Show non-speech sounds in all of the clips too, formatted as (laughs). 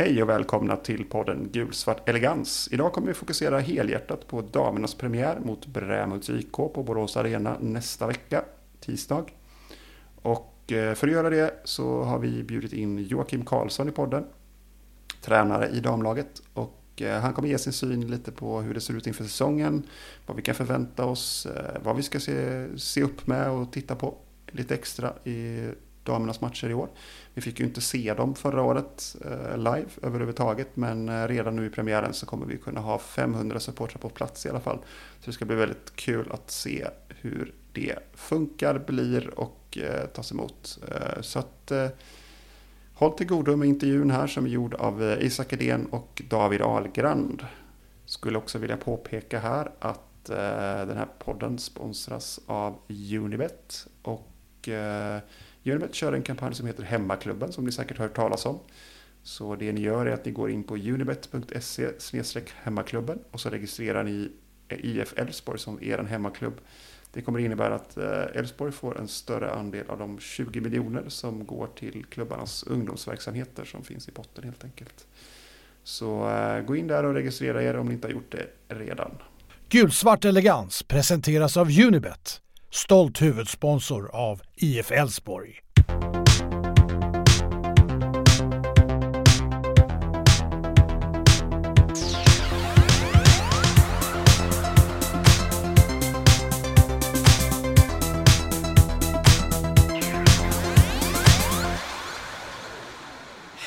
Hej och välkomna till podden Gulsvart Elegans. Idag kommer vi fokusera helhjärtat på damernas premiär mot Brämhults IK på Borås Arena nästa vecka, tisdag. Och eh, för att göra det så har vi bjudit in Joakim Karlsson i podden, tränare i damlaget. Och eh, han kommer ge sin syn lite på hur det ser ut inför säsongen, vad vi kan förvänta oss, eh, vad vi ska se, se upp med och titta på lite extra i damernas matcher i år. Vi fick ju inte se dem förra året eh, live överhuvudtaget men eh, redan nu i premiären så kommer vi kunna ha 500 supportrar på plats i alla fall. Så det ska bli väldigt kul att se hur det funkar, blir och eh, tas emot. Eh, så att eh, håll till godo med intervjun här som är gjord av Isak Edén och David Ahlgrand. Skulle också vilja påpeka här att den här podden sponsras av Unibet och Unibet kör en kampanj som heter Hemmaklubben som ni säkert har hört talas om. Så det ni gör är att ni går in på unibet.se hemmaklubben och så registrerar ni IF Elfsborg som er hemmaklubb. Det kommer innebära att eh, Elfsborg får en större andel av de 20 miljoner som går till klubbarnas ungdomsverksamheter som finns i potten helt enkelt. Så eh, gå in där och registrera er om ni inte har gjort det redan. Gulsvart elegans presenteras av Unibet stolt huvudsponsor av IF Elfsborg.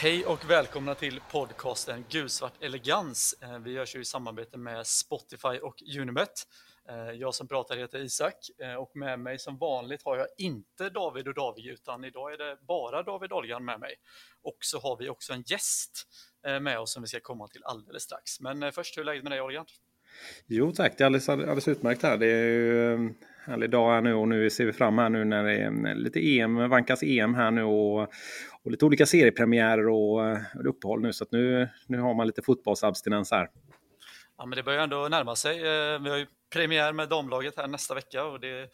Hej och välkomna till podcasten Gulsvart Elegans. Eh, vi görs ju i samarbete med Spotify och Unibet. Eh, jag som pratar heter Isak eh, och med mig som vanligt har jag inte David och David utan idag är det bara David Olgan med mig. Och så har vi också en gäst eh, med oss som vi ska komma till alldeles strax. Men först, hur är läget med dig Olgan? Jo tack, det är alldeles, alldeles utmärkt här. Det är ju en härlig dag här nu och nu ser vi fram här nu när det är mm, lite EM, vankas EM här nu och, och lite olika seriepremiärer och, och uppehåll nu så att nu, nu har man lite fotbollsabstinens här. Ja, men det börjar ändå närma sig. Eh, vi har ju premiär med damlaget här nästa vecka och det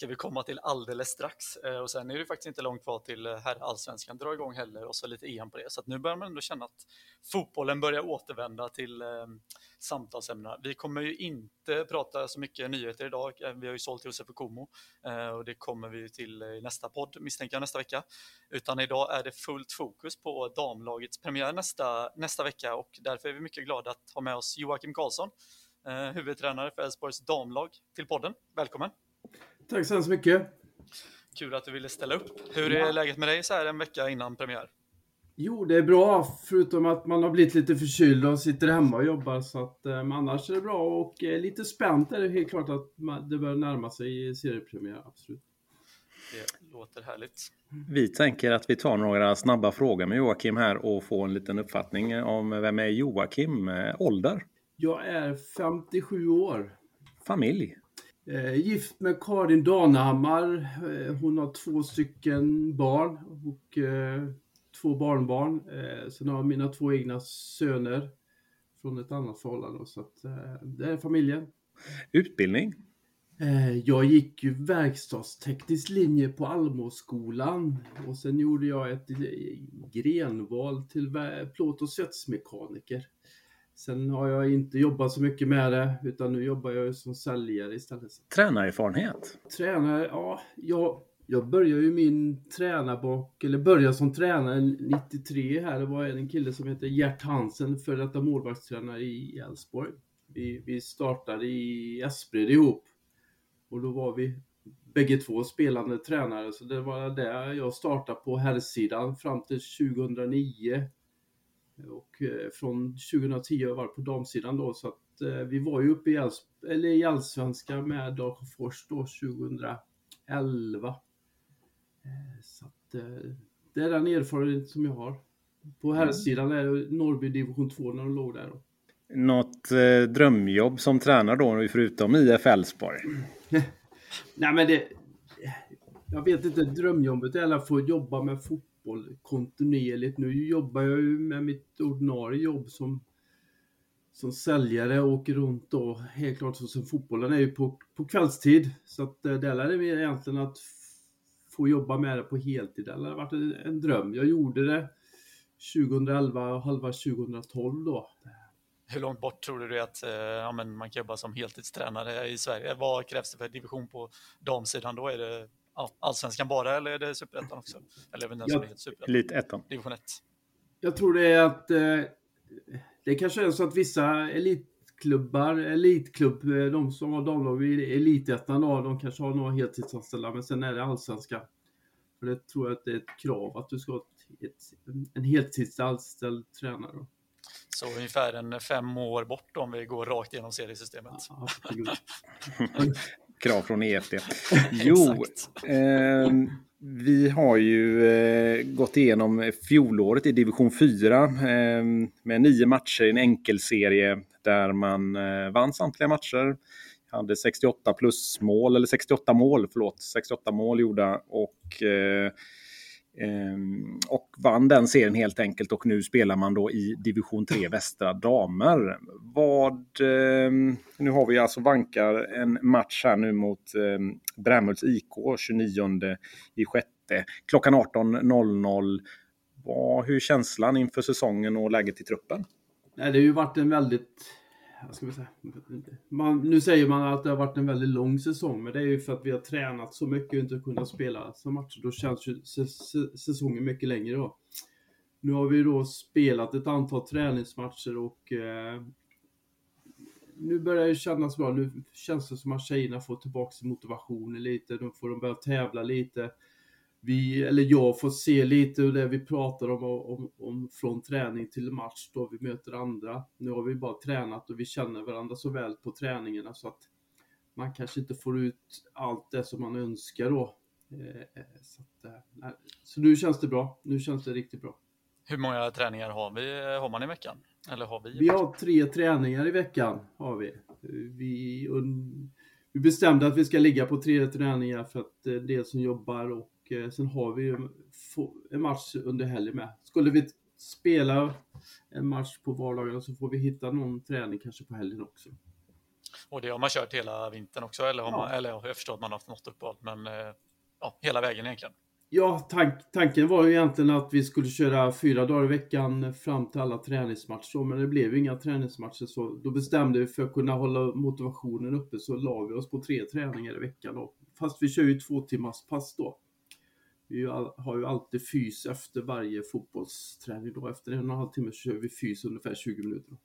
ska vi komma till alldeles strax. Eh, och sen är det faktiskt inte långt kvar till här herrallsvenskan drar igång heller och så lite EM på det. Så att nu börjar man ändå känna att fotbollen börjar återvända till eh, samtalsämnena. Vi kommer ju inte prata så mycket nyheter idag. Eh, vi har ju sålt Josef Komo eh, och det kommer vi till i nästa podd misstänker jag nästa vecka. Utan idag är det fullt fokus på damlagets premiär nästa, nästa vecka och därför är vi mycket glada att ha med oss Joakim Karlsson eh, huvudtränare för Elfsborgs damlag, till podden. Välkommen! Tack så hemskt mycket! Kul att du ville ställa upp. Hur är läget med dig så här en vecka innan premiär? Jo, det är bra, förutom att man har blivit lite förkyld och sitter hemma och jobbar. Så att, eh, men annars är det bra och eh, lite spänt är det helt klart att det börjar närma sig seriepremiär, absolut. Det låter härligt. Vi tänker att vi tar några snabba frågor med Joakim här och får en liten uppfattning om vem är Joakim? Eh, ålder? Jag är 57 år. Familj? Eh, gift med Karin Danehammar. Eh, hon har två stycken barn och eh, två barnbarn. Sen har jag mina två egna söner från ett annat förhållande. Så att, det är familjen. Utbildning? Jag gick ju verkstadsteknisk linje på Almåsskolan och sen gjorde jag ett grenval till plåt och svetsmekaniker. Sen har jag inte jobbat så mycket med det, utan nu jobbar jag som säljare istället. Tränarerfarenhet? Tränare, ja, jag, jag började ju min tränarbok, eller började som tränare 93 här. Det var en kille som heter Gert Hansen, för detta målvaktstränare i Elfsborg. Vi, vi startade i Espred ihop. Och då var vi bägge två spelande tränare, så det var där jag startade på herrsidan fram till 2009. Och eh, från 2010 har jag varit på damsidan då så att eh, vi var ju uppe i, Alls eller i Allsvenskan med Dalsjöfors då 2011. Eh, så att det är den erfarenhet som jag har. På mm. herrsidan är det Norrby division 2 när de låg där. Då. Något eh, drömjobb som tränare då, förutom IF Elfsborg? (laughs) Nej men det... Jag vet inte, drömjobbet är att få jobba med fotboll fotboll kontinuerligt. Nu jobbar jag ju med mitt ordinarie jobb som, som säljare och åker runt då. Helt klart så som fotbollen är ju på, på kvällstid. Så att eh, det lärde det egentligen att få jobba med det på heltid. Det har varit en, dröm. Jag gjorde det 2011 och halva 2012 då. Hur långt bort tror du det är att eh, ja, men man kan jobba som heltidstränare i Sverige? Vad krävs det för division på damsidan då? Är det allsvenskan bara eller är det superettan också? Eller även den som heter superettan? Elitettan. Division 1. Jag tror det är att eh, det kanske är så att vissa elitklubbar, elitklubb, eh, de som har damlag i elitettan, de kanske har några heltidsanställda, men sen är det allsvenska. För det tror jag att det är ett krav att du ska ha ett, ett, en heltidsanställd tränare. Då. Så ungefär en fem år bort om vi går rakt igenom seriesystemet. Ja. (laughs) Krav från EFD. (laughs) Jo, eh, vi har ju eh, gått igenom fjolåret i division 4 eh, med nio matcher i en enkelserie där man eh, vann samtliga matcher. Hade 68 plus mål, eller 68 mål, förlåt, 68 mål gjorda och eh, Ehm, och vann den serien helt enkelt och nu spelar man då i division 3 västra damer. Vad, ehm, nu har vi alltså vankar en match här nu mot eh, Brämhults IK 29 i sjätte klockan 18.00. Hur är känslan inför säsongen och läget i truppen? Det har ju varit en väldigt vad ska säga? Man, nu säger man att det har varit en väldigt lång säsong, men det är ju för att vi har tränat så mycket och inte kunnat spela så matcher. Då känns ju säsongen mycket längre då. Nu har vi då spelat ett antal träningsmatcher och eh, nu börjar det kännas bra. Nu känns det som att tjejerna får tillbaka motivationen lite. Nu får de börja tävla lite vi, eller jag får se lite hur det vi pratar om, om, om från träning till match då vi möter andra. Nu har vi bara tränat och vi känner varandra så väl på träningarna så att man kanske inte får ut allt det som man önskar då. Eh, så, att, eh, så nu känns det bra. Nu känns det riktigt bra. Hur många träningar har, vi, har man i veckan? Eller har vi? Vi har tre träningar i veckan. Har vi. Vi, vi bestämde att vi ska ligga på tre träningar för att det är det som jobbar och Eh, sen har vi ju en match under helgen med. Skulle vi spela en match på vardagarna så får vi hitta någon träning kanske på helgen också. Och det har man kört hela vintern också, eller, har ja. man, eller jag förstår att man har haft något uppehåll, men eh, ja, hela vägen egentligen. Ja, tank, tanken var ju egentligen att vi skulle köra fyra dagar i veckan fram till alla träningsmatcher, men det blev inga träningsmatcher, så då bestämde vi för att kunna hålla motivationen uppe så la vi oss på tre träningar i veckan då. Fast vi kör ju två timmars pass då. Vi har ju alltid fys efter varje fotbollsträning då. Efter en och en halv timme så kör vi fys ungefär 20 minuter.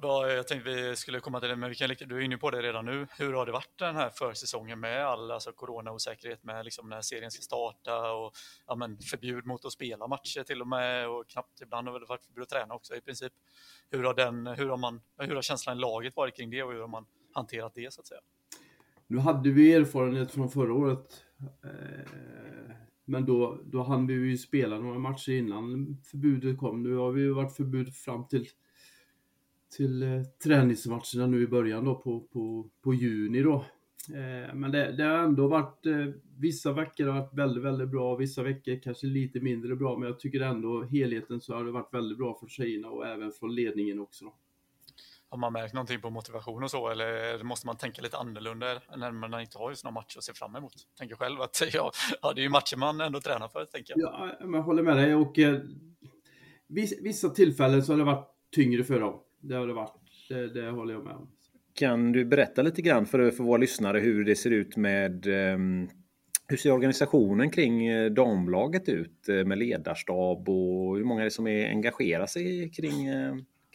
Bra, jag tänkte vi skulle komma till det, men vi kan, du är inne på det redan nu. Hur har det varit den här försäsongen med all alltså, coronaosäkerhet med liksom när serien ska starta och ja, men, förbud mot att spela matcher till och med och knappt ibland har det varit förbud att träna också i princip. Hur har, den, hur har, man, hur har känslan i laget varit kring det och hur har man hanterat det så att säga? Nu hade vi erfarenhet från förra året. Eh, men då, då hann vi ju spela några matcher innan förbudet kom. Nu har vi ju varit förbud fram till, till eh, träningsmatcherna nu i början då på, på, på juni då. Eh, men det, det, har ändå varit, eh, vissa veckor har varit väldigt, väldigt bra, vissa veckor kanske lite mindre bra, men jag tycker ändå helheten så har det varit väldigt bra för tjejerna och även från ledningen också. Då. Har man märkt någonting på motivation och så eller måste man tänka lite annorlunda när man inte har just någon match att se fram emot? Tänker själv att (laughs) ja, ja, det är ju matcher man ändå tränar för, tänker jag. Ja, jag håller med dig och eh, vissa tillfällen så har det varit tyngre för dem. Det har det varit, det, det håller jag med om. Kan du berätta lite grann för, för våra lyssnare hur det ser ut med um, hur ser organisationen kring eh, damlaget ut eh, med ledarstab och hur många är det som är, engagerar sig kring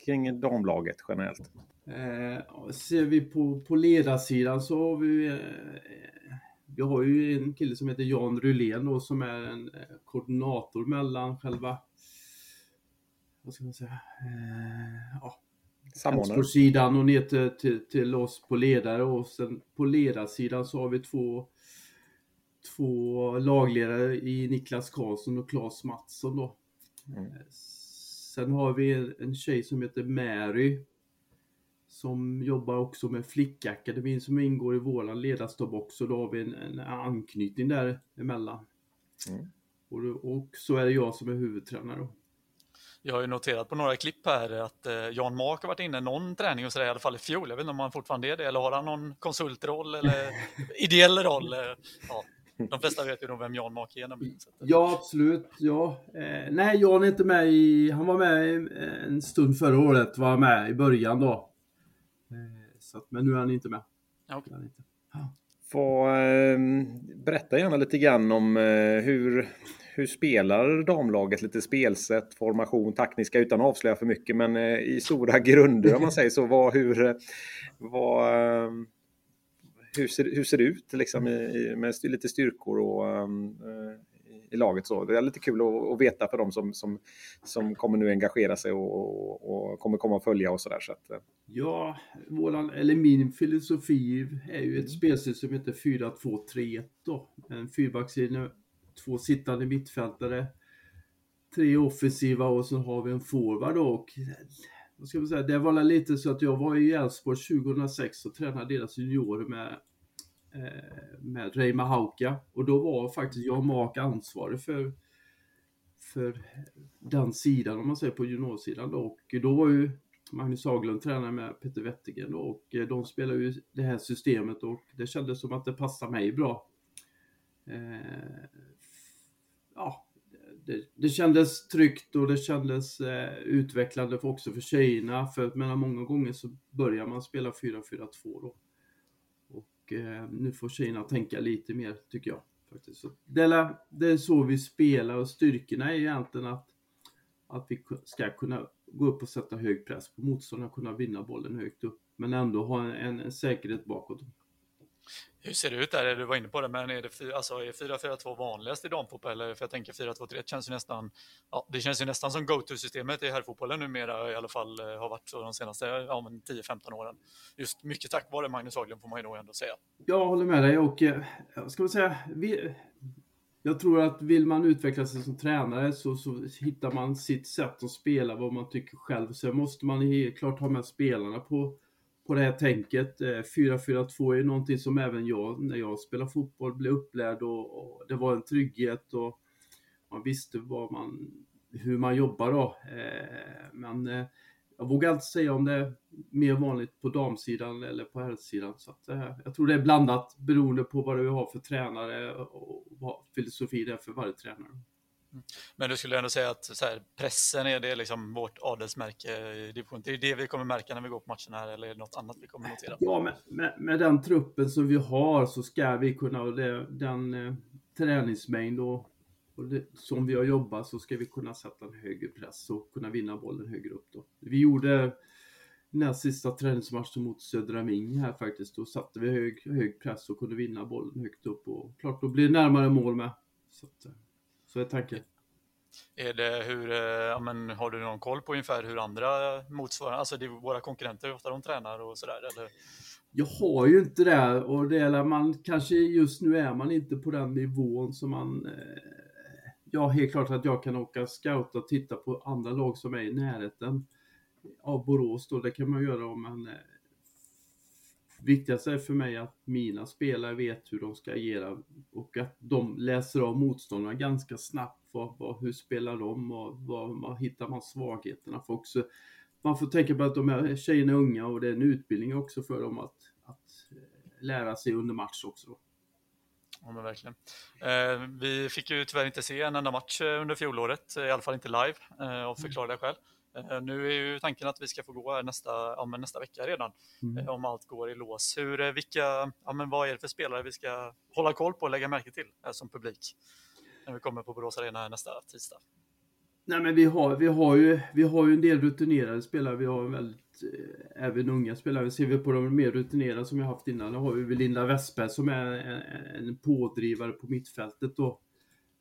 kring damlaget generellt? Eh, ser vi på, på ledarsidan så har vi eh, vi har ju en kille som heter Jan Rulén då, som är en eh, koordinator mellan själva vad ska man säga, eh, ja, sidan och ner till, till, till, oss på ledare och sen på ledarsidan så har vi två två lagledare i Niklas Karlsson och Claes Mattsson då. Mm. Sen har vi en tjej som heter Mary som jobbar också med Flickakademin som ingår i våran ledarstab också. Då har vi en, en anknytning där emellan. Mm. Och, och, så är det jag som är huvudtränare. Jag har ju noterat på några klipp här att eh, Jan Mark har varit inne någon träning och så där, i alla fall i fjol. Jag vet inte om han fortfarande är det eller har han någon konsultroll eller (laughs) ideell roll? Eh, ja. (laughs) De flesta vet ju nog vem Jan Make är. Ja, absolut. Ja. Eh, nej, Jan är inte med i... Han var med en stund förra året, var med i början då. Eh, så att, men nu är han inte med. Ja, okay. Få, eh, berätta gärna lite grann om eh, hur, hur spelar damlaget? Lite spelsätt, formation, taktiska utan att avslöja för mycket. Men eh, i stora (laughs) grunder om man säger så. Vad, hur, vad, ehm, hur, ser, hur ser det ut liksom, i, med lite styrkor och ehm, i laget. Så. Det är lite kul att, att, veta för dem som, som, som kommer nu engagera sig och, och kommer komma och följa och sådär. Så att, eh. ja, våran, eller min filosofi är ju ett mm. spelsystem som heter 4-2-3-1 då. En fyrbackslinje, två sittande mittfältare, tre offensiva och så har vi en forward då. Och, vad ska man säga, det var lite så att jag var i Elfsborg 2006 och tränade deras juniorer med Eh, med Reima Hauka och då var faktiskt jag och Mark ansvarig för, för den sidan om man säger på juniorsidan då. Och då var ju Magnus Haglund tränare med Peter Wettergren då. Och eh, de spelade ju det här systemet och det kändes som att det passade mig bra. Eh, ja, det, det, kändes tryggt och det kändes eh, utvecklande för också för tjejerna. För att många gånger så börjar man spela 4-4-2 då eh, nu får tjejerna tänka lite mer tycker jag. Faktiskt. Så det, är, det är så vi spelar och styrkorna är egentligen att, att vi ska kunna gå upp och sätta hög press på motståndarna, kunna vinna bollen högt upp, men ändå ha en, en säkerhet bakåt. Hur ser det ut där? Du var inne på det, men är det alltså, är 4-4-2 vanligast i damfotboll? Eller för jag tänker 4-2-3 känns ju nästan, ja, det känns ju nästan som go-to-systemet i herrfotbollen numera, i alla fall eh, har varit så de senaste ja, 10-15 åren. Just mycket tack vare Magnus Haglund får man ju nog ändå säga. Jag håller med dig och eh, jag ska man säga, vi, jag tror att vill man utveckla sig som tränare så, så hittar man sitt sätt att spela, vad man tycker själv. Sen måste man helt klart ha med spelarna på på det här tänket. Eh, 4-4-2 är någonting som även jag, när jag spelar fotboll, blev upplärd och, och, det var en trygghet och man visste vad man, hur man jobbar då. Eh, men eh, jag vågar inte säga om det är mer vanligt på damsidan eller på herrsidan. Så att, eh, jag tror det är blandat beroende på vad du har för tränare och vad filosofi det är för varje tränare. Men du skulle ändå säga att så här, pressen är det liksom vårt adelsmärke i division. Det är det vi kommer märka när vi går på matcherna här eller är det något annat vi kommer notera? Ja, med, med, med den truppen som vi har så ska vi kunna, och det, den eh, träningsmängd och, och det, som vi har jobbat så ska vi kunna sätta en högre press och kunna vinna bollen högre upp. Då. Vi gjorde näst sista träningsmatchen mot Södra Ming här faktiskt. Då satte vi hög, hög press och kunde vinna bollen högt upp och klart då blir det närmare mål med. Så att, eh, så är tanken. Är det hur, eh, ja, men, har du någon koll på ungefär hur andra motsvarande, alltså det våra konkurrenter, hur ofta de tränar och sådär? Eller? Jag har ju inte det och det är man kanske just nu är man inte på den nivån som man eh, Ja, helt klart att jag kan åka scouta och titta på andra lag som är i närheten av Borås då, det kan man göra om man eh, viktigaste är för mig att mina spelare vet hur de ska agera och att de läser av motståndarna ganska snabbt. Vad, vad, hur spelar de och var hittar man svagheterna? För också, man får tänka på att de här tjejerna är unga och det är en utbildning också för dem att, att eh, lära sig under match också. Ja, men verkligen. Eh, vi fick ju tyvärr inte se en enda match eh, under fjolåret, eh, i alla fall inte live, eh, av förklarliga skäl. Eh, nu är ju tanken att vi ska få gå nästa, ja, nästa vecka redan, mm. Eh, om allt går i lås. Hur, eh, vilka, ja, men vad är det för spelare vi ska hålla koll på och lägga märke till som publik när vi kommer på Borås Arena nästa tisdag? Nej, men vi har, vi har, ju, vi har ju en del rutinerade spelare. Vi har väldigt, även unga spelare. Ser vi på de mer rutinerade som jag haft innan, då har vi Linda Westberg som är en, en pådrivare på mittfältet då.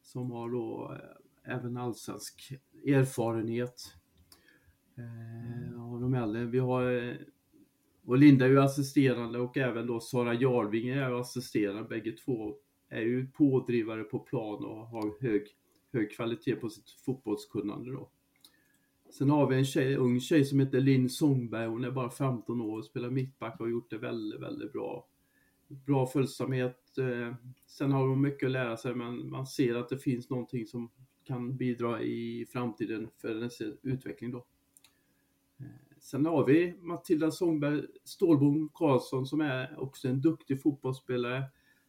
Som har då även allsvensk erfarenhet. Mm. Eh, av de äldre. Vi har eh, och Linda är ju assisterande och även då Sara Jarving är assisterande. Bägge två är ju pådrivare på plan och har hög, hög kvalitet på sitt fotbollskunnande då. Sen har vi en tjej, ung tjej som heter Linn Songberg, Hon är bara 15 år och spelar mittback och har gjort det väldigt, väldigt bra. Bra följsamhet. Eh, sen har hon mycket att lära sig men man ser att det finns någonting som kan bidra i framtiden för hennes utveckling då. Sen har vi Matilda Sångberg Stålbom Karlsson som är också en duktig fotbollsspelare.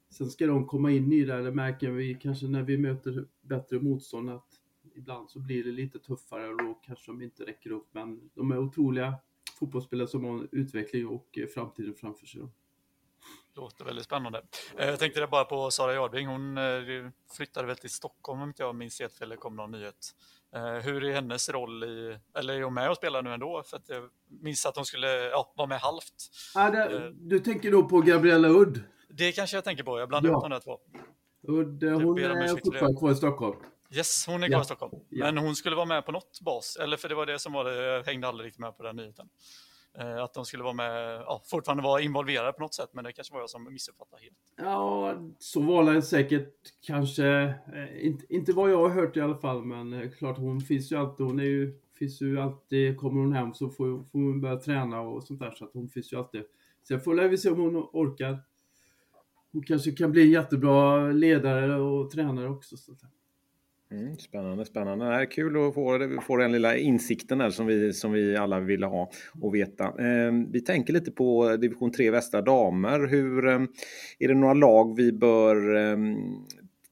Sen ska de komma in i det, det märker vi kanske när vi möter bättre motstånd att ibland så blir det lite tuffare och då kanske de inte räcker upp. Men de är otroliga fotbollsspelare som har utveckling och framtiden framför sig. Låter väldigt spännande. Eh, jag tänkte bara på Sara Jardbring. Hon eh, flyttade väl till Stockholm om inte jag minns helt fel. Det kom någon nyhet. Hur är hennes roll i, eller är hon med och spelar nu ändå? För att jag minns att hon skulle ja, vara med halvt. Ah, det, du tänker då på Gabriella Udd? Det kanske jag tänker på. Jag blandar ja. ihop de där två. Udd, hon är fortfarande kvar i Stockholm. Yes, hon är kvar ja. i Stockholm. Ja. Men hon skulle vara med på något bas, eller för det var det som var det, jag hängde aldrig riktigt med på den nyheten. Eh, att de skulle vara med, ja, fortfarande vara involverade på något sätt, men det kanske var jag som missuppfattade helt. Ja, så var det säkert kanske, eh, inte, inte vad jag har hört i alla fall, men eh, klart hon finns ju alltid, hon är ju, finns ju alltid, kommer hon hem så får, får hon börja träna och sånt där, så att hon finns ju alltid. Sen får vi se om hon orkar. Hon kanske kan bli en jättebra ledare och tränare också. Så Mm, spännande, spännande. Det är kul att få, få den lilla insikten där som vi, som vi alla vill ha och veta. Eh, vi tänker lite på division 3 västra damer. Hur, eh, är det några lag vi bör eh,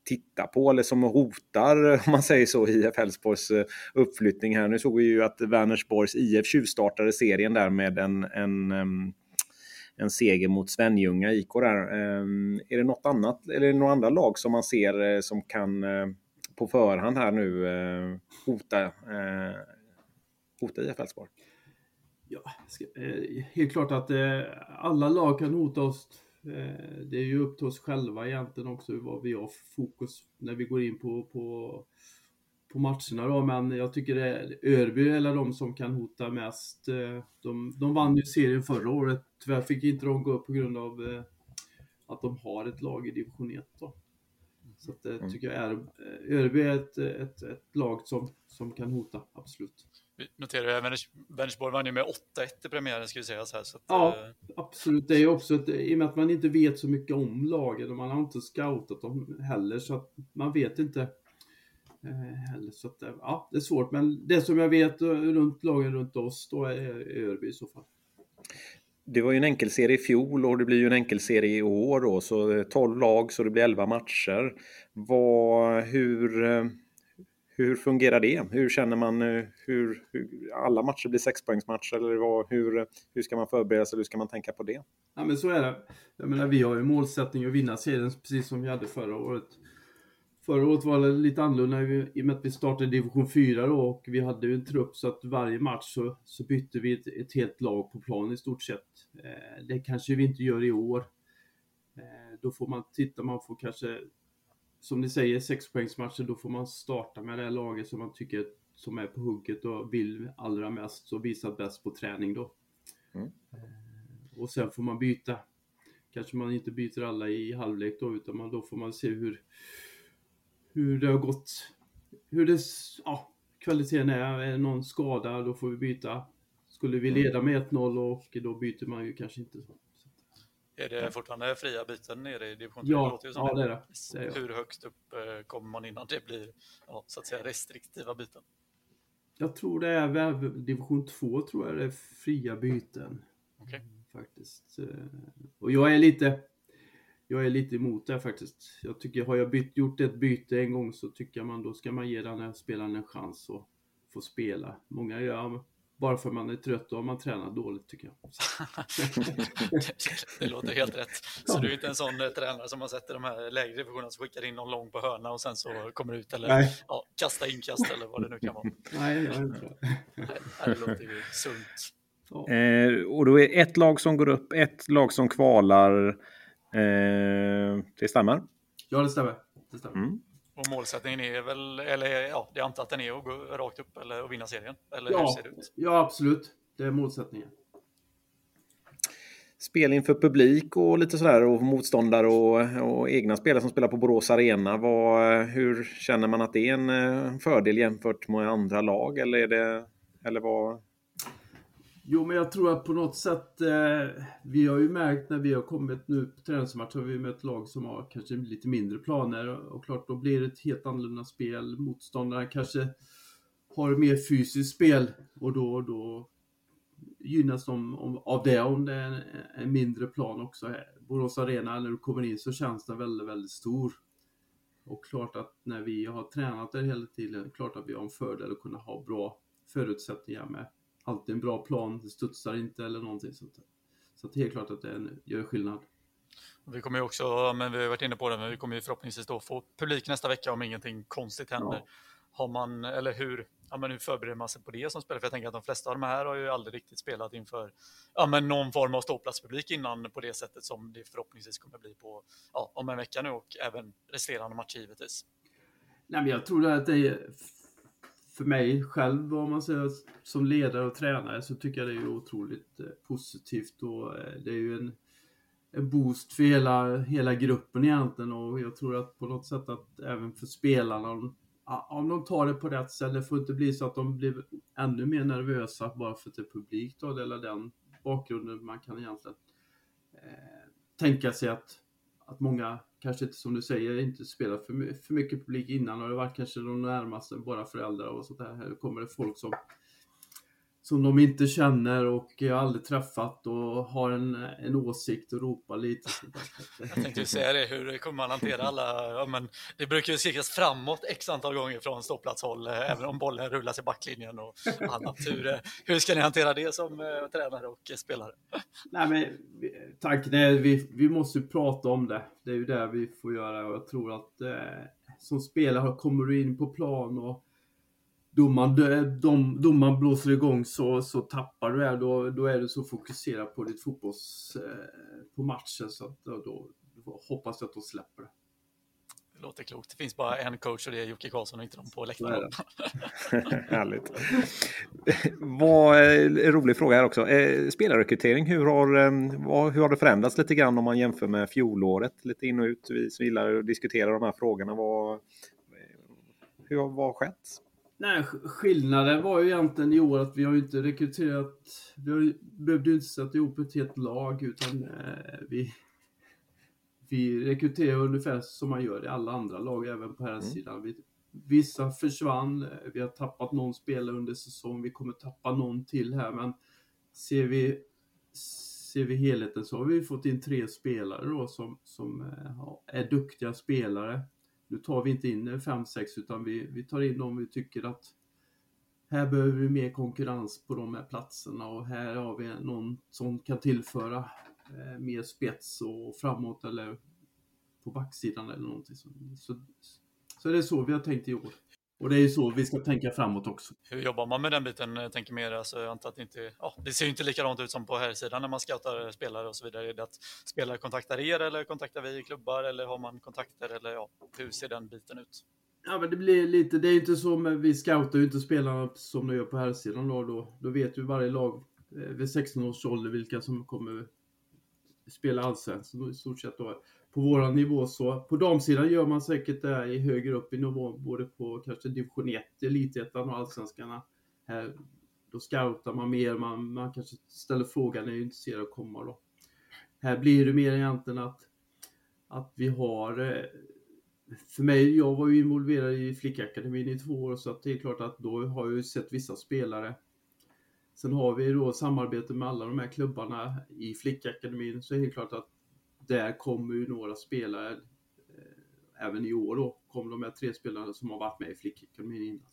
titta på eller som hotar, (laughs) om man säger så, IF Elfsborgs eh, uppflyttning här. Nu såg vi ju att Vänersborgs IF tjuvstartade serien där med en, en ehm, en seger mot Svenljunga IK där. Ehm, är det något annat, eller några andra lag som man ser eh, som kan eh, på förhand här nu eh, hota, eh, hota IF Elfsborg? Ja, eh, helt klart att eh, alla lag kan hota oss. Eh, det är ju upp till oss själva egentligen också vad vi har fokus när vi går in på, på, på matcherna då. Men jag tycker det är Örby eller de som kan hota mest. Eh, de, de vann ju serien förra året. Tyvärr fick inte de gå upp på grund av eh, att de har ett lag i division 1 då. Så att, det mm. tycker jag är, eh, Örby är ett, ett, ett, lag som, som kan hota, absolut. Vi noterar att Vänersborg vann ju med 8-1 i premiären ska vi säga så här. Så att, ja, absolut. Det är också ett, i och med att man inte vet så mycket om lagen och man har inte scoutat dem heller så att man vet inte eh, heller. Så att, ja, det är svårt. Men det som jag vet runt lagen runt oss då är Örby i så fall. Det var ju en enkelserie i fjol och det blir ju en enkelserie i år då, så eh, 12 lag så det blir 11 matcher. Vad, hur, eh, hur fungerar det? Hur känner man eh, hur, hur alla matcher blir sexpoängsmatcher eller vad, hur, hur ska man förbereda sig? Hur ska man tänka på det? Ja men så är det. Jag menar vi har ju målsättning att vinna serien precis som vi hade förra året. Förra året var det lite annorlunda i och med att vi startade division 4 då och vi hade ju en trupp så att varje match så, så bytte vi ett, ett helt lag på plan i stort sett. Eh, det kanske vi inte gör i år. Eh, då får man titta, man får kanske, som ni säger, sexpoängsmatcher, då får man starta med det laget som man tycker som är på hugget och vill allra mest och visar bäst på träning då. Mm. Eh, och sen får man byta. Kanske man inte byter alla i halvlek då, utan man, då får man se hur, hur det har gått, hur det, ja, kvaliteten är. Är någon skada, då får vi byta. Skulle vi leda med 1-0 och då byter man ju kanske inte. Är det fortfarande fria byten nere i division 3? Ja, det, ja det är det. det är Hur högst upp eh, kommer man innan det blir ja, så att säga restriktiva byten? Jag tror det är division 2 tror jag det är fria byten. Okay. Faktiskt. Eh, och jag är lite jag är lite emot det faktiskt. Jag tycker, har jag bytt, gjort ett byte en gång så tycker man då ska man ge den här spelaren en chans att få spela. Många gör bara för man är trött och har man tränat dåligt tycker jag. (laughs) det låter helt rätt. Så du är inte en sån eh, tränare som har sett i de här lägre divisionerna som skickar in någon lång på hörna och sen så kommer ut eller ja, kasta inkast eller vad det nu kan vara. Nej, jag är inte det. det låter ju sunt. Eh, och då är ett lag som går upp, ett lag som kvalar. Eh, det stämmer? Ja, det stämmer. Det stämmer. Mm. Och målsättningen är väl, eller ja, jag antar att den är att gå rakt upp eller att vinna serien? Eller ja, hur ser det ut? Ja, absolut. Det är målsättningen. Spel inför publik och lite sådär och motståndare och, och egna spelare som spelar på Borås Arena. Vad, hur känner man att det är en eh, fördel jämfört med andra lag? Eller, är det, eller vad, Jo, men jag tror att på något sätt, eh, vi har ju märkt när vi har kommit nu på träningsmatch har vi mött lag som har kanske lite mindre planer och klart då blir det ett helt annorlunda spel. Motståndarna kanske har mer fysiskt spel och då, då gynnas de av det om det är en mindre plan också. Borås Arena, när du kommer in så känns den väldigt, väldigt stor. Och klart att när vi har tränat där hela tiden, klart att vi har en fördel att kunna ha bra förutsättningar med alltid en bra plan, det studsar inte eller någonting sånt. Så det är helt klart att det gör skillnad. Vi kommer ju också, men vi har varit inne på det, men vi kommer ju förhoppningsvis då få publik nästa vecka om ingenting konstigt händer. Ja. Har man, eller hur, ja, men hur förbereder man sig på det som spelare? För jag tänker att de flesta av de här har ju aldrig riktigt spelat inför ja, men någon form av ståplatspublik innan på det sättet som det förhoppningsvis kommer bli på, ja, om en vecka nu och även resterande matcher givetvis. Nej, men jag tror att det är för mig själv, om man säger som ledare och tränare, så tycker jag det är otroligt eh, positivt och eh, det är ju en, en boost för hela, hela gruppen egentligen och jag tror att på något sätt att även för spelarna, om, om de tar det på rätt sätt, det får inte bli så att de blir ännu mer nervösa bara för att det är publik då, eller den bakgrunden man kan egentligen eh, tänka sig att, att många kanske inte som du säger inte spelat för, för mycket publik innan och det var kanske de närmaste, bara föräldrar och sånt där. Här kommer det folk som som de inte känner och aldrig träffat och har en, en åsikt och ropar lite. Jag tänkte säga det, hur kommer man hantera alla, ja, men det brukar ju skrikas framåt x antal gånger från ståplatshåll, eh, även om bollen rullas i backlinjen och annat. Hur, hur ska ni hantera det som uh, tränare och spelare? Nej, men tanken är vi, vi måste prata om det. Det är ju det vi får göra och jag tror att eh, som spelare kommer du in på plan och domaren, dom, domaren blåser igång så, så tappar du det. Då, då är du så fokuserad på ditt fotbolls, eh, på matchen så att då, då, då hoppas jag att de släpper det. Det låter klokt. Det finns bara en coach och det är Jocke Karlsson och inte de på läktaren. (laughs) (laughs) Härligt. Vad, en eh, rolig fråga här också. Eh, spelarrekrytering, hur har, hur har det förändrats lite grann om man jämför med fjolåret? Lite in och ut. Vi som gillar att diskutera de här frågorna. Vad, hur, vad har skett? Nej, skillnaden var ju egentligen i år att vi har ju inte rekryterat, vi har, behövde ju inte sätta ihop ett helt lag utan eh, vi, vi rekryterar ungefär som man gör i alla andra lag, även på här mm. sidan. Vi, vissa försvann, vi har tappat någon spelare under säsongen, vi kommer tappa någon till här men ser vi, ser vi helheten så har vi fått in tre spelare då som, som eh, är duktiga spelare nu tar vi inte in 5-6 utan vi, vi tar in dem vi tycker att här behöver vi mer konkurrens på de här platserna och här har vi någon som kan tillföra eh, mer spets och framåt eller på backsidan eller någonting. Så, så, så det är så vi har tänkt i år. Och det är ju så vi ska tänka framåt också. Hur jobbar man med den biten? Jag tänker mer, alltså, jag antar att det inte, ja, det ser ju inte likadant ut som på här sidan när man scoutar spelare och så vidare. Är det att spelare kontaktar er eller kontaktar vi klubbar eller har man kontakter eller ja, hur ser den biten ut? Ja, men det blir lite, det är inte så med, vi scoutar ju inte spelarna som de gör på här sidan då, då. Då vet ju varje lag eh, vid 16 års ålder vilka som kommer spela allsvenskan i stort sett då på våran nivå så. På damsidan gör man säkert det i högre upp i nivån, både på kanske division 1, elitettan och allsvenskarna. Här, då scoutar man mer, man, man kanske ställer frågan, är du intresserad av att komma då? Här blir det mer egentligen att, att vi har eh, för mig, jag var ju involverad i flickakademin i två år så att det är klart att då har jag ju sett vissa spelare. Sen har vi då samarbete med alla de här klubbarna i flickakademin så är det klart att där kommer ju några spelare, eh, även i år då, kommer de här tre spelarna som har varit med i flickakademin innan.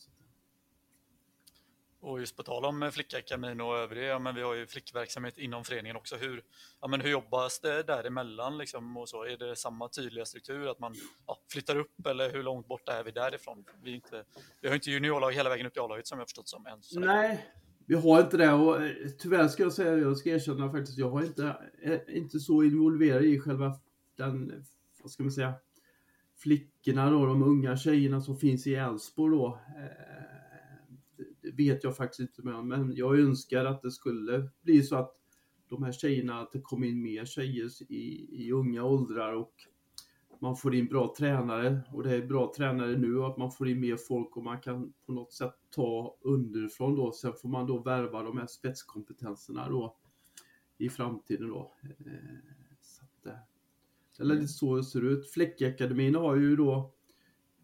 Och just på tal om flickakademin och övriga, ja, men vi har ju flickverksamhet inom föreningen också. Hur, ja, men hur jobbas det däremellan liksom och så? Är det samma tydliga struktur att man ja, flyttar upp eller hur långt bort är vi därifrån? Vi, inte, vi har inte juniorlag hela vägen upp i A-laget som jag förstått som än. Nej, vi har inte det och eh, tyvärr ska jag säga, jag ska erkänna faktiskt, jag har inte, är inte så involverad i själva den, vad ska man säga, flickorna då, de unga tjejerna som finns i Älvsborg då. Eh, det vet jag faktiskt inte mer men jag önskar att det skulle bli så att de här tjejerna, att det kom in mer tjejer i, i unga åldrar och man får in bra tränare och det är bra tränare nu och att man får in mer folk och man kan på något sätt ta underifrån då. Sen får man då värva de här spetskompetenserna då i framtiden då. Eh, så att, eh, eller lite så det ser ut. Fläckakademin har ju då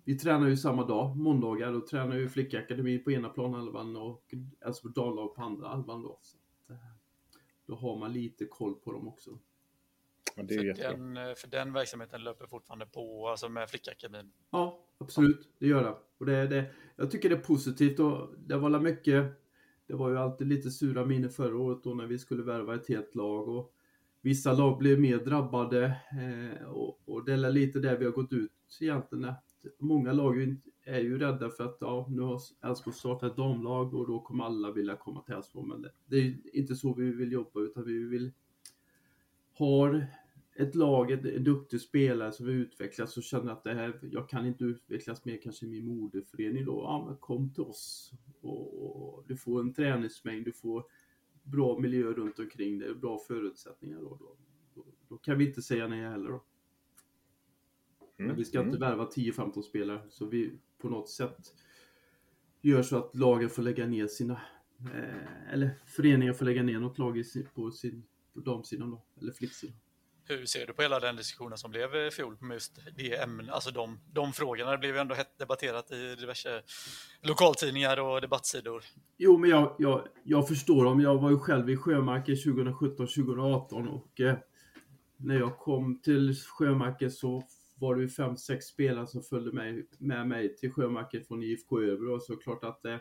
vi tränar ju samma dag, måndagar, då tränar ju flickakademin på ena planhalvan och alltså damlag på andra halvan då. Så att, eh, då har man lite koll på dem också. Ja, det är för, den, eh, för den verksamheten löper fortfarande på, alltså med Flickakademin. Ja, absolut. Det gör det. Och det, det. Jag tycker det är positivt och det var mycket det var ju alltid lite sura minnen förra året då när vi skulle värva ett helt lag och vissa lag blev mer drabbade eh, och, och det är lite där vi har gått ut egentligen. Att många lag är ju rädda för att ja, nu har Elfsborg startat ett damlag och då kommer alla vilja komma till Elfsborg. Men det, det är inte så vi vill jobba utan vi vill ha ett lag, en duktig spelare som vill utvecklas och känner att det här, jag kan inte utvecklas mer kanske i min moderförening då. Ja, men kom till oss. Och, du får en träningsmängd, du får bra miljö runt omkring dig, bra förutsättningar då. Då, då, då kan vi inte säga nej heller då. Men vi ska inte Mm. värva 10-15 spelare så vi på något sätt gör så att lagen får lägga ner sina, eh, eller föreningar får lägga ner något lag i på sin på damsidan då, eller flicksidan. Hur ser du på hela den diskussionen som blev i fjol med just det ämnet, alltså de, de frågorna? Det blev ju ändå hett debatterat i diverse lokaltidningar och debattsidor. Jo, men jag, jag, jag förstår dem. Jag var ju själv i Sjömarken 2017-2018 och eh, när jag kom till Sjömarken så var det ju fem, sex spelare som följde med, med mig till Sjömarken från IFK Örebro. Så klart att eh,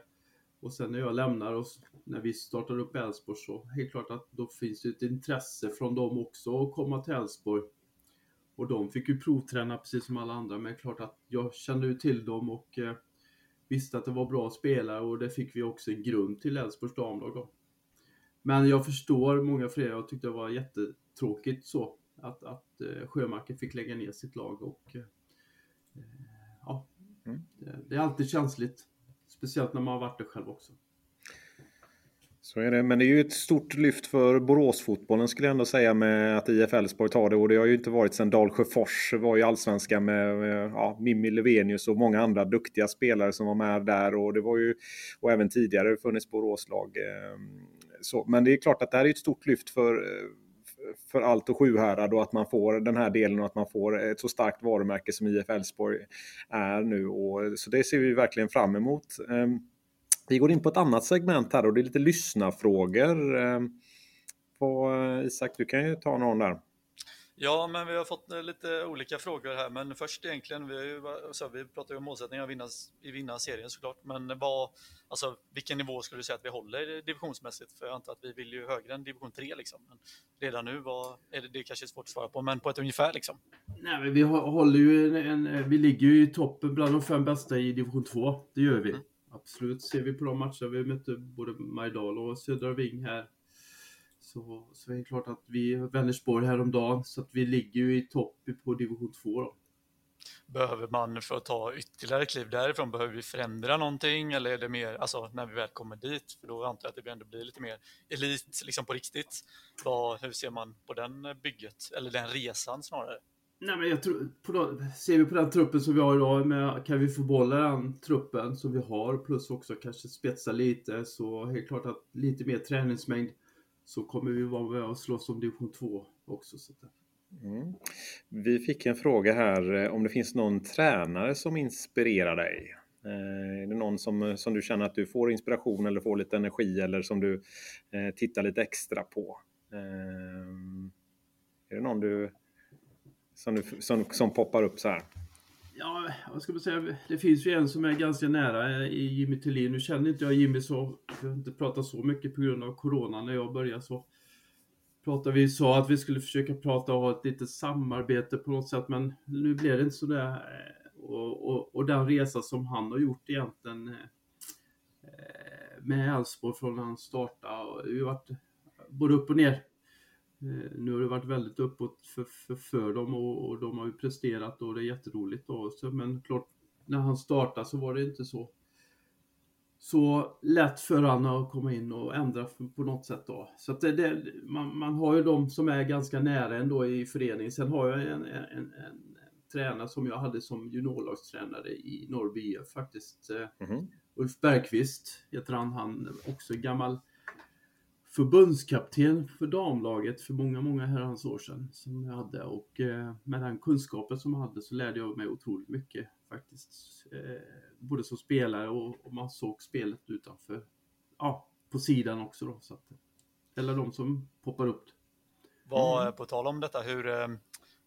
och sen när jag lämnar och s- när vi startar upp Elfsborg så helt klart att då finns det ett intresse från dem också att komma till Elfsborg. Och de fick ju provträna precis som alla andra, men klart att jag kände ju till dem och eh, visste att det var bra spelare och det fick vi också en grund till Elfsborgs damlag då. Men jag förstår många fler, jag tyckte det var jättetråkigt så att, att eh, Sjömarken fick lägga ner sitt lag och eh, ja, Mm. det, det är alltid känsligt. Speciellt när man har varit det själv också. Så är det, men det är ju ett stort lyft för Boråsfotbollen skulle jag ändå säga med att IF Elfsborg tar det och det har ju inte varit sedan Dalsjöfors var i allsvenskan med med, ja, Mimmi Levenius och många andra duktiga spelare som var med där och det var ju och även tidigare funnits Boråslag. Eh, så, men det är klart att det här är ett stort lyft för eh, för allt och Sjuhärad och att man får den här delen och att man får ett så starkt varumärke som IF Elfsborg är nu. Och, så det ser vi verkligen fram emot. Ehm, vi går in på ett annat segment här och det är lite lyssnarfrågor. Ehm, Isak, du kan ju ta någon där. Ja, men vi har fått eh, lite olika frågor här, men först egentligen, vi, har ju, så vi pratar ju om målsättningar att vinna, vinna serien såklart, men vad, alltså, vilken nivå skulle du säga att vi håller divisionsmässigt? För jag antar att vi vill ju högre än division 3 liksom. Men redan nu vad, är det, det är kanske svårt att svara på, men på ett ungefär liksom. Nej, men vi hå- håller ju en, en, vi ligger ju i toppen bland de fem bästa i division 2. Det gör vi. Mm. Absolut. Ser vi på de matcher vi mötte både Majdal och Södra Ving här. Så, så är det klart att vi, Vänersborg häromdagen, så att vi ligger ju i topp på division 2 då. Behöver man för att ta ytterligare kliv därifrån, behöver vi förändra någonting eller är det mer, alltså när vi väl kommer dit, för då antar jag att det ändå blir lite mer elit liksom på riktigt. Vad, hur ser man på den bygget, eller den resan snarare? Nej, men jag tror, på ser vi på den truppen som vi har idag, med, kan vi få behålla den truppen som vi har, plus också kanske spetsa lite, så helt klart att lite mer träningsmängd, så kommer vi vara med och slåss om division 2 också. Så att, Mm. Vi fick en fråga här eh, om det finns någon tränare som inspirerar dig. Eh, är det någon som, eh, som du känner att du får inspiration eller får lite energi eller som du eh, tittar lite extra på? Eh, är det någon du som, du, som, som poppar upp så här? Ja, vad ska man säga? Det finns ju en som är ganska nära eh, i Jimmy Tillin. Nu känner inte jag Jimmy så, jag har inte pratat så mycket på grund av Corona när jag började så pratade vi sa att vi skulle försöka prata och ha ett litet samarbete på något sätt, men nu blev det inte så där. Eh, och, och, och den resa som han har gjort egentligen eh, med Elfsborg från när han startade, det har ju varit både upp och ner. Eh, Nu har det varit väldigt uppåt för, för, för dem och, och de har ju presterat och det är jätteroligt. Så, men klart, när han startade så var det inte så så lätt för han att komma in och ändra på något sätt då. Så det, det, man, man har ju de som är ganska nära ändå i föreningen. Sen har jag en, en, en, en tränare som jag hade som juniorlagstränare i Norrby faktiskt. Eh, Mhm. Ulf Bergqvist heter han. Han också gammal förbundskapten för damlaget för många, många herrans år sedan som jag hade och eh, med den kunskapen som jag hade så lärde jag mig otroligt mycket faktiskt. Eh, både som spelare och, och man såg spelet utanför, ja, på sidan också då. Så att, eller de som poppar upp. Vad, mm. På tal om detta, hur, eh,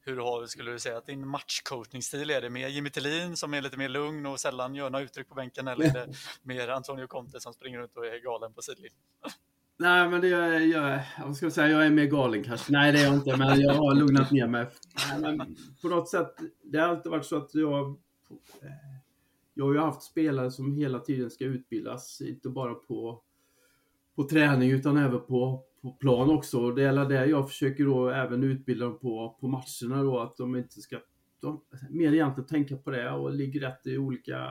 hur har, skulle du säga att din matchcoachningsstil är det mer Jimmy Tillin som är lite mer lugn och sällan gör några uttryck på bänken eller är det (laughs) mer Antonio Conte som springer runt och är galen på sidlinjen? Nej, men det jag, jag, vad ska jag säga, jag är mer galen kanske. Nej, det är jag inte, men jag har lugnat ner mig. Men på något sätt, det har alltid varit så att jag... Eh, jag har ju haft spelare som hela tiden ska utbildas, inte bara på, på träning utan även på, på plan också. Det är det jag försöker då även utbilda dem på, på matcherna då, att de inte ska de, mer egentligen tänka på det och ligga rätt i olika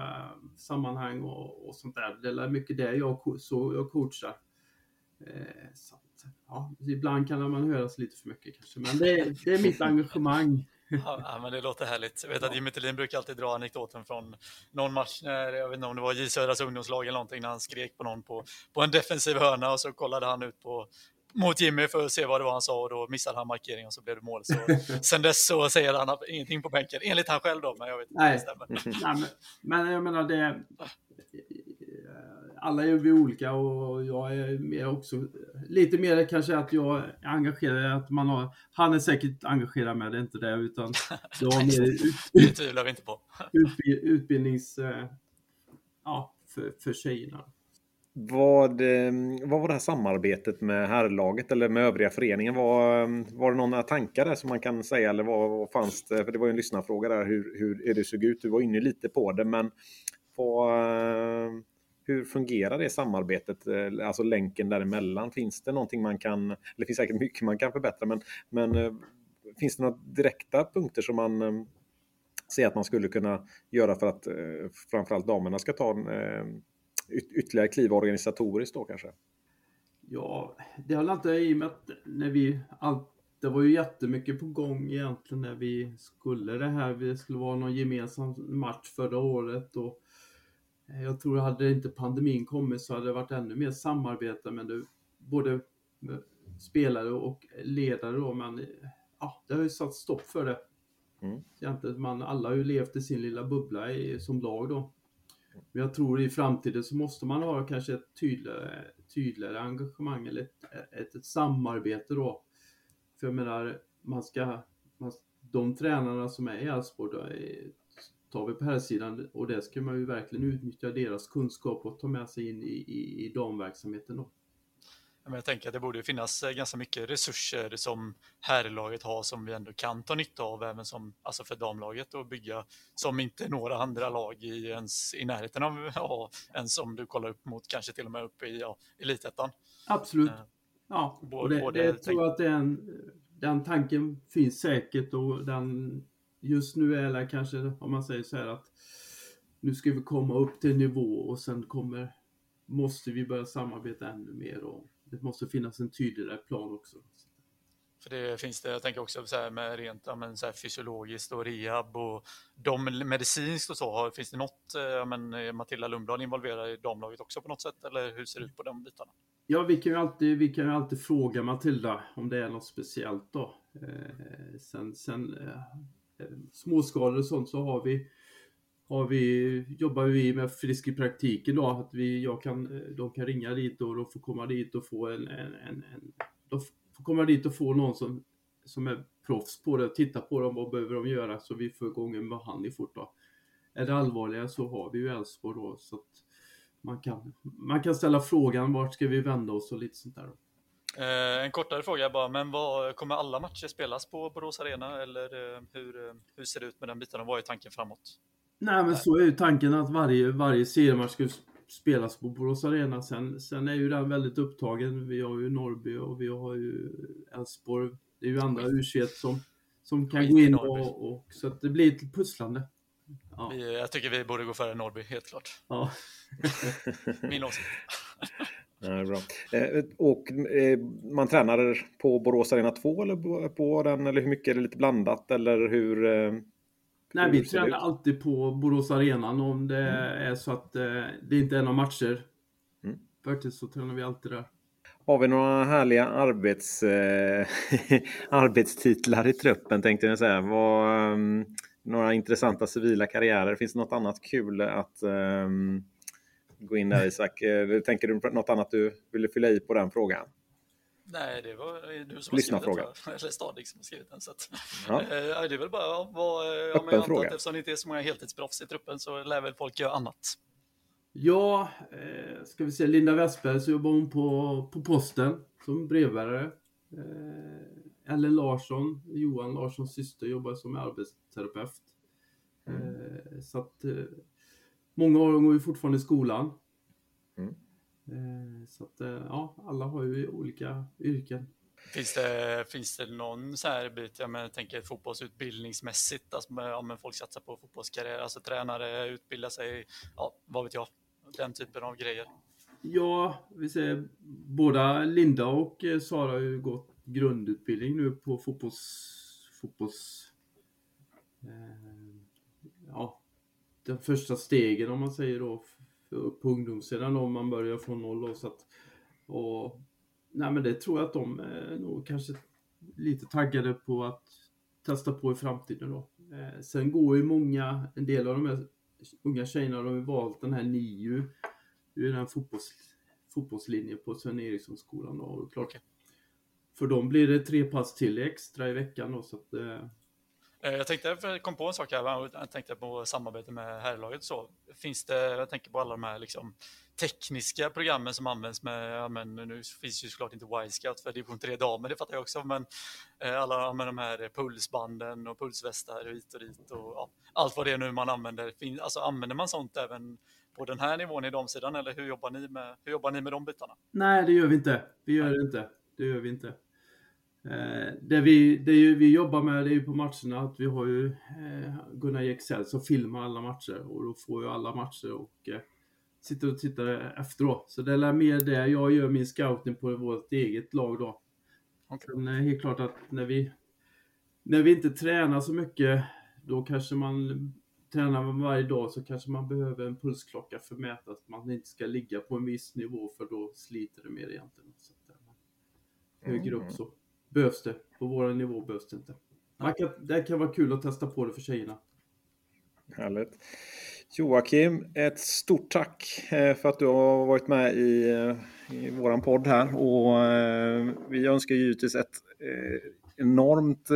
sammanhang och, och sånt där. Det är mycket det jag, så jag coachar. Eh, så att, ja, ibland kan man höras lite för mycket kanske, men det, det är mitt engagemang. (laughs) Ja, men det låter härligt. Jag vet att Jimmy Thelin brukar alltid dra anekdoten från någon match när, jag vet inte om det var J Södras ungdomslag eller någonting, när han skrek på någon på, på en defensiv hörna och så kollade han ut på, mot Jimmy för att se vad det var han sa och då missade han markeringen och så blev det mål. Så, (laughs) sen dess så säger han ingenting på bänken, enligt han själv då, men jag vet inte Nej. om det stämmer. Nej, men, men jag menar det, alla är vi olika och jag är mer också, lite mer kanske att jag är engagerad, att man har, han är säkert engagerad med det, inte det, utan (laughs) jag har mer ut, det tvivlar vi inte på. (laughs) Utbild, utbildnings, eh, ja, för, för tjejerna. Vad, eh, vad var det här samarbetet med herrlaget eller med övriga föreningen? Var, var det några tankar där som man kan säga eller vad, vad fanns det? För det var ju en lyssnarfråga där hur, hur det såg ut. Du var inne lite på det men vad, eh, hur fungerar det samarbetet, eh, alltså länken däremellan? Finns det någonting man kan, eller det finns säkert mycket man kan förbättra, men, men eh, finns det några direkta punkter som man eh, ser att man skulle kunna göra för att framförallt damerna ska ta en ytterligare kliv organisatoriskt då kanske? Ja, det har inte i och med att när vi allt det var ju jättemycket på gång egentligen när vi skulle det här. Det skulle vara någon gemensam match förra året och jag tror hade inte pandemin kommit så hade det varit ännu mer samarbete med det, både spelare och ledare då, men ja, det har ju satt stopp för det. Mm. Egentligen, man, alla har ju levt i sin lilla bubbla i, som lag då. Men jag tror i framtiden så måste man ha kanske ett tydligare, tydligare engagemang eller ett, ett, ett samarbete då. För jag menar, man ska, man, de tränarna som är i Elfsborg, tar vi på här sidan och det ska man ju verkligen utnyttja deras kunskap och ta med sig in i, i, i damverksamheten då. jag tänker att det borde finnas eh, ganska mycket resurser som herrlaget har som vi ändå kan ta nytta av även som, alltså för damlaget och bygga som inte några andra lag i, ens, i närheten av (laughs) ja, ens om du kollar upp mot kanske till och med upp i ja, elitettan. Absolut. Eh, ja, och det, det, jag tror att den, den tanken finns säkert och den just nu är det kanske, om man säger så här att nu ska vi komma upp till nivå och sen kommer, måste vi börja samarbeta ännu mer och det måste finnas en tydligare plan också. För det finns det, jag tänker också så här med rent men så här fysiologiskt och rehab och de medicinskt och så, finns det något, ja, men Matilda Lundblad involverad i damlaget också på något sätt eller hur ser det ut på de bitarna? Ja, vi kan ju alltid, vi kan alltid fråga Matilda om det är något speciellt då. Eh, sen, sen eh, småskalor och sånt så har vi, har vi, jobbar vi med frisk i praktiken då, att vi, jag kan, eh, de kan ringa dit och de får komma dit och få en, en, en, en de får komma dit och få någon som, som är proffs på det, och titta på dem, vad behöver de göra så vi får igång en behandling fort då. Är det allvarliga så har vi ju Elfsborg då så att man kan, man kan ställa frågan vart ska vi vända oss och lite sånt där. Då. Eh, en kortare fråga bara, men vad, kommer alla matcher spelas på Borås Arena eller eh, hur, eh, hur ser det ut med den biten och vad är tanken framåt? Nej men så är ju tanken att varje, varje seriematch ska spelas på Borås Arena. Sen, sen är ju den väldigt upptagen. Vi har ju Norrby och vi har ju Elfsborg. Det är ju andra u som, som kan gå in och, och, så att det blir ett pusslande. Ja. Vi, jag tycker vi borde gå före Norrby, helt klart. Ja. (laughs) Min åsikt. (laughs) Ja, bra. Eh, och eh, man tränar på Borås Arena 2 eller på den eller hur mycket är det lite blandat eller hur? Eh, Nej, vi tränar alltid på Borås Arena om det mm. är så att det inte är några matcher. Mm. Faktiskt så tränar vi alltid där. Har vi några härliga arbets, (laughs) arbetstitlar i truppen tänkte jag säga. Vad, um, några intressanta civila karriärer. Finns det något annat kul att um, gå in där Isak. Eh, tänker du på något annat du ville fylla i på den frågan? Nej, det var du som Lyssna har skrivit den, eller Stadig som har skrivit den. Så att, Ja. (laughs) eh, det är väl bara vad, ja, men jag antar fråga. att eftersom det inte är så många heltidsproffs i truppen så lär väl folk göra annat. Ja, eh, ska vi se, Linda Westberg så jobbar hon på, på posten som brevbärare. Eh, Ellen Larsson, Johan Larssons syster, jobbar som arbetsterapeut. Eh, så att eh, många av dem går ju fortfarande i skolan. Mm. Eh, så att eh, ja, alla har ju olika yrken. Finns det, finns det någon så här bit, jag, menar, tänker fotbollsutbildningsmässigt, alltså, men folk satsar på fotbollskarriär, alltså tränare, utbildar sig, ja, vad vet jag, den typen av grejer. Ja, vi säger båda Linda och eh, Sara har ju gått grundutbildning nu på fotbolls... fotbolls eh, den första stegen om man säger då på ungdomssidan om man börjar från noll då, så att, och nej men det tror jag att de är nog kanske lite taggade på att testa på i framtiden då. Eh, sen går ju många, en del av de här unga tjejerna, de har ju valt den här NIU det är ju den fotbolls, fotbollslinjen på Sven Erikssonskolan då. Och klart. För dem blir det tre pass till extra i veckan då, så att, eh, Eh, Jag tänkte, jag kom på en sak här, jag tänkte på samarbete med herrlaget så. Finns det, jag tänker på alla de här liksom, tekniska programmen som används med, ja, men nu finns ju såklart inte Y-scout för division 3 damer, det fattar jag också, men eh, alla med de här pulsbanden och pulsvästar hit och dit och ja, allt vad det är nu man använder. Fin- Alltså använder man sånt även på den här nivån i damsidan eller hur jobbar ni med, hur jobbar ni med de bitarna? nej det gör vi inte. Vi gör det inte. Det gör vi inte. Eh, det vi, det ju, vi jobbar med det är ju på matcherna att vi har ju eh, Gunnar i Excel som filmar alla matcher och då får ju alla matcher och eh, sitter och tittar efteråt. Så det är mer det. Jag gör min scouting på vårt eget lag då. Okej. Sen är det helt klart att när vi, när vi inte tränar så mycket, då kanske man tränar man varje dag så kanske man behöver en pulsklocka för att mäta att man inte ska ligga på en viss nivå för då sliter det mer egentligen. Så att, eh, högre upp så behövs det. På vår nivå behövs det inte. Man kan, det kan vara kul att testa på det för tjejerna. Härligt. Joakim, ett stort tack eh, för att du har varit med i, eh, i våran podd här. Och eh, vi önskar givetvis ett enormt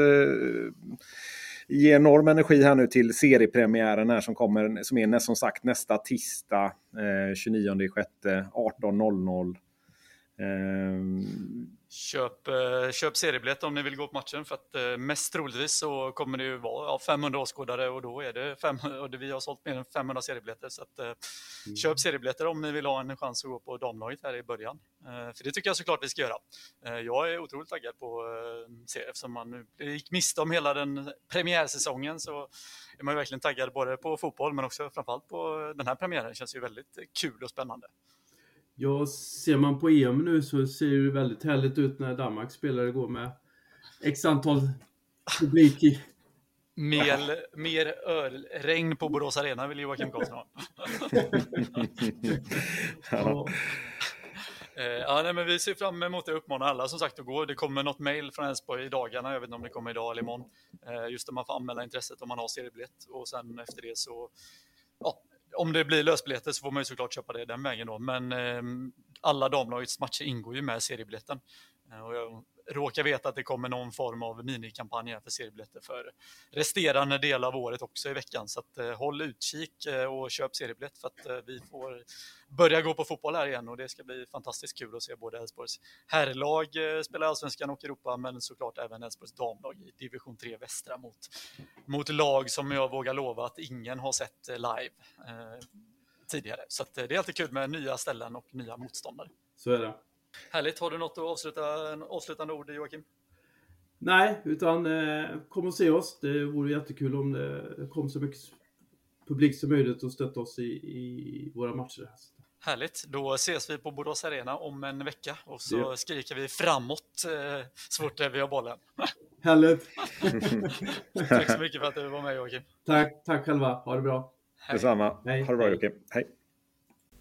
ge enorm energi här nu till seriepremiären här som kommer, som är som sagt nästa tisdag eh, 29 6 18.00. Eh, Köp, eh, köp seriebiljett om ni vill gå på matchen för att eh, mest troligtvis så kommer det ju vara ja, 500 åskådare och då är det 500, (laughs) och vi har sålt mer än 500 seriebiljetter. Så att, eh, köp seriebiljetter om ni vill ha en chans att gå på damlaget här i början. För det tycker jag såklart vi ska göra. Jag är otroligt taggad på eh, serie eftersom man gick miste om hela den premiärsäsongen så är man verkligen taggad både på fotboll men också framförallt på den här premiären. Det känns ju väldigt kul och spännande. Ja, ser man på EM nu så ser det väldigt härligt ut när Danmarks spelare går med x antal publik i. Mer, mer ölregn på Borås Arena vill Joakim Karlsson ha. (laughs) ja. Eh, ja, nej, men vi ser fram emot att uppmana alla som sagt att gå. Det kommer något mejl från Elfsborg i dagarna. Jag vet inte om det kommer idag eller imorgon. Eh, just där man får anmäla intresset om man har seriebiljett och sen efter det så ja, om det blir lösbiljetter så får man ju såklart köpa det den vägen då. Men eh, alla damlagets matcher ingår ju med seriebiljetten. Eh, och jag råkar veta att det kommer någon form av minikampanj för seriebiljetter för resterande del av året också i veckan. Så att, eh, håll utkik eh, och köp seriebiljett för att eh, vi får börja gå på fotboll här igen och det ska bli fantastiskt kul att se både Elfsborgs herrlag eh, spela allsvenskan och Europa men såklart även Elfsborgs damlag i division 3 västra mot, mot lag som jag vågar lova att ingen har sett eh, live eh, tidigare. Så att, eh, det är alltid kul med nya ställen och nya motståndare. Så är det. Härligt, har du något att avsluta, en avslutande ord Joakim? Nej, utan eh, kom och se oss. Det vore jättekul om det kom så mycket publik som möjligt och stötta oss i, i våra matcher. Härligt, då ses vi på Borås Arena om en vecka och så Ja. skriker vi framåt eh, så fort vi har bollen. (laughs) Härligt! (laughs) Tack så mycket för att du var med Joakim. Tack, tack själva. Ha det bra. Hej. Detsamma. Hej. Ha det bra Joakim. Hej.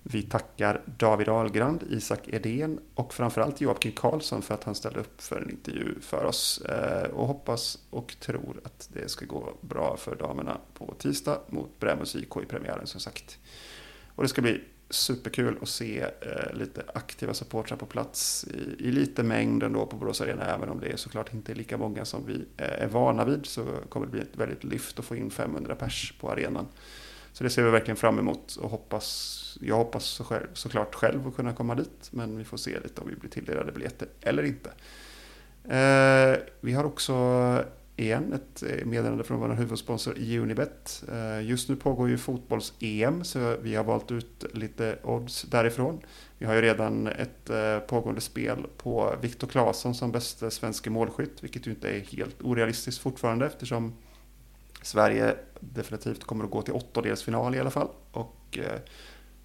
Vi tackar David Ahlgrand, Isak Edén och framförallt Joakim Karlsson för att han ställde upp för en intervju för oss. Eh, och hoppas och tror att det ska gå bra för damerna på tisdag mot Brämhus IK i premiären som sagt. Och det ska bli superkul att se eh, lite aktiva supportrar på plats i, i lite mängd ändå på Borås Arena. Även om det är såklart inte är lika många som vi eh, är vana vid så kommer det bli ett väldigt lyft att få in 500 pers på arenan. Så det ser vi verkligen fram emot och hoppas, jag hoppas så själv, såklart själv att kunna komma dit. Men vi får se lite om vi blir tilldelade biljetter eller inte. Eh, vi har också igen ett eh, meddelande från vår huvudsponsor Unibet. Eh, just nu pågår ju fotbolls-EM så vi har valt ut lite odds därifrån. Vi har ju redan ett eh, pågående spel på Viktor Claesson som bäste svenske målskytt, vilket ju inte är helt orealistiskt fortfarande eftersom Sverige definitivt kommer att gå till åttondelsfinal i alla fall. Och eh,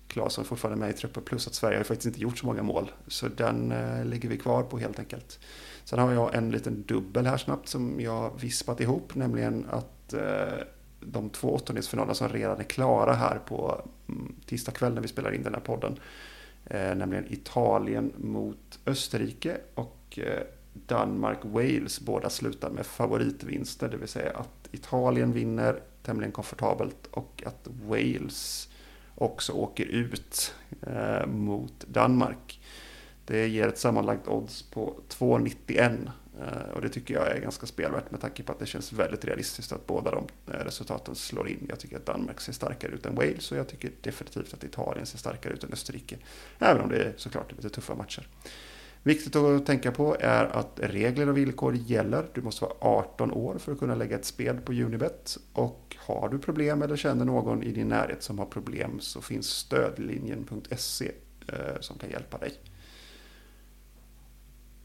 Claesson är fortfarande med i truppen plus att Sverige har faktiskt inte gjort så många mål. Så den eh, ligger vi kvar på helt enkelt. Sen har jag en liten dubbel här snabbt som jag vispat ihop, nämligen att eh, de två åttondelsfinaler som redan är klara här på mm, tisdag kväll när vi spelar in den här podden, eh, nämligen Italien mot Österrike och eh, Danmark-Wales, båda slutar med favoritvinster, det vill säga att Italien vinner tämligen komfortabelt och att Wales också åker ut eh, mot Danmark. Det ger ett sammanlagt odds på 2,91 eh, och det tycker jag är ganska spelvärt med tanke på att det känns väldigt realistiskt att båda de eh, resultaten slår in. Jag tycker att Danmark ser starkare ut än Wales och jag tycker definitivt att Italien ser starkare ut än Österrike. Även om det är såklart lite tuffa matcher. Viktigt att tänka på är att regler och villkor gäller. Du måste vara 18 år för att kunna lägga ett spel på Unibet. Och har du problem eller känner någon i din närhet som har problem så finns stödlinjen.se eh, som kan hjälpa dig.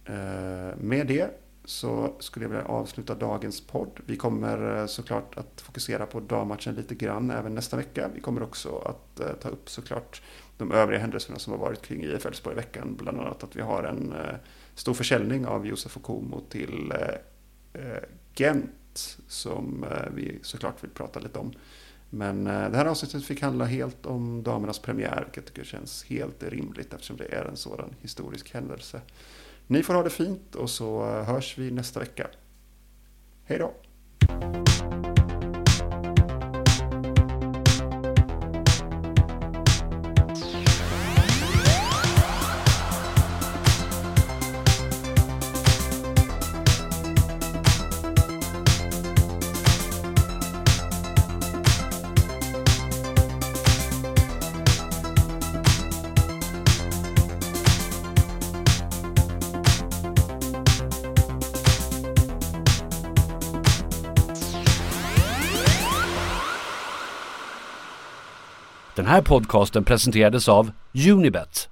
Eh, med det så skulle jag vilja avsluta dagens podd. Vi kommer eh, såklart att fokusera på dammatchen lite grann även nästa vecka. Vi kommer också att eh, ta upp såklart de övriga händelserna som har varit kring IF Elfsborg i veckan. Bland annat att vi har en eh, stor försäljning av Josef Okomo till eh, eh, Gent som vi såklart vill prata lite om. Men det här avsnittet fick handla helt om damernas premiär, vilket jag tycker känns helt rimligt eftersom det är en sådan historisk händelse. Ni får ha det fint och så hörs vi nästa vecka. Hej då! Här podcasten presenterades av Unibet.